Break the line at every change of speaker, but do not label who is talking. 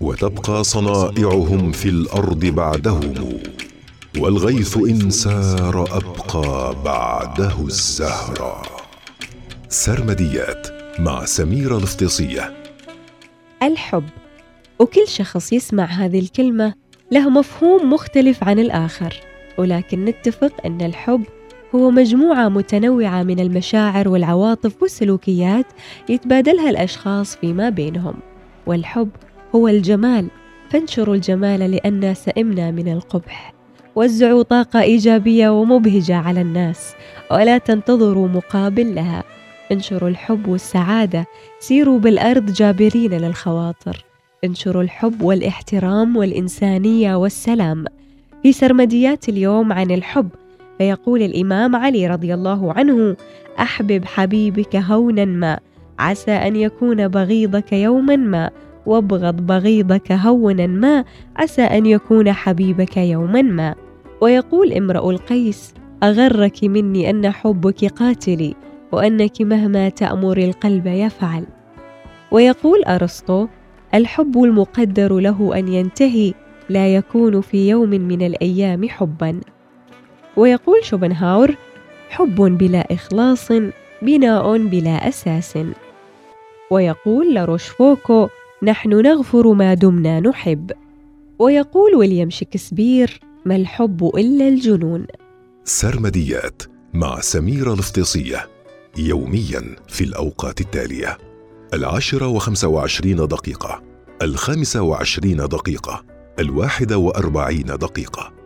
وتبقى صنائعهم في الأرض بعدهم والغيث إن سار أبقى بعده الزهرة سرمديات مع سميره الافتصيه
الحب. وكل شخص يسمع هذه الكلمة له مفهوم مختلف عن الآخر ولكن نتفق إن الحب هو مجموعة متنوعة من المشاعر والعواطف والسلوكيات يتبادلها الأشخاص فيما بينهم والحب هو الجمال. فانشروا الجمال لأن سئمنا من القبح. وزعوا طاقة إيجابية ومبهجة على الناس. ولا تنتظروا مقابل لها. انشروا الحب والسعادة. سيروا بالأرض جابرين للخواطر. انشروا الحب والاحترام والإنسانية والسلام. في سرمديات اليوم عن الحب فيقول الإمام علي رضي الله عنه أحبب حبيبك هونا ما. عسى أن يكون بغيضك يوما ما. وابغض بغيضك هونا ما عسى أن يكون حبيبك يوما ما. ويقول امرؤ القيس أغرك مني أن حبك قاتلي وأنك مهما تأمر القلب يفعل. ويقول أرسطو الحب المقدر له أن ينتهي لا يكون في يوم من الأيام حبا. ويقول شوبنهاور حب بلا إخلاص بناء بلا أساس. ويقول لاروشفوكو نحن نغفر ما دمنا نحب. ويقول ويليام شكسبير ما الحب إلا الجنون.
سرمديات مع سميرة الافتصية يوميا في الأوقات التالية. العاشرة وخمسة وعشرين دقيقة الخامسة وعشرين دقيقة الواحدة وأربعين دقيقة.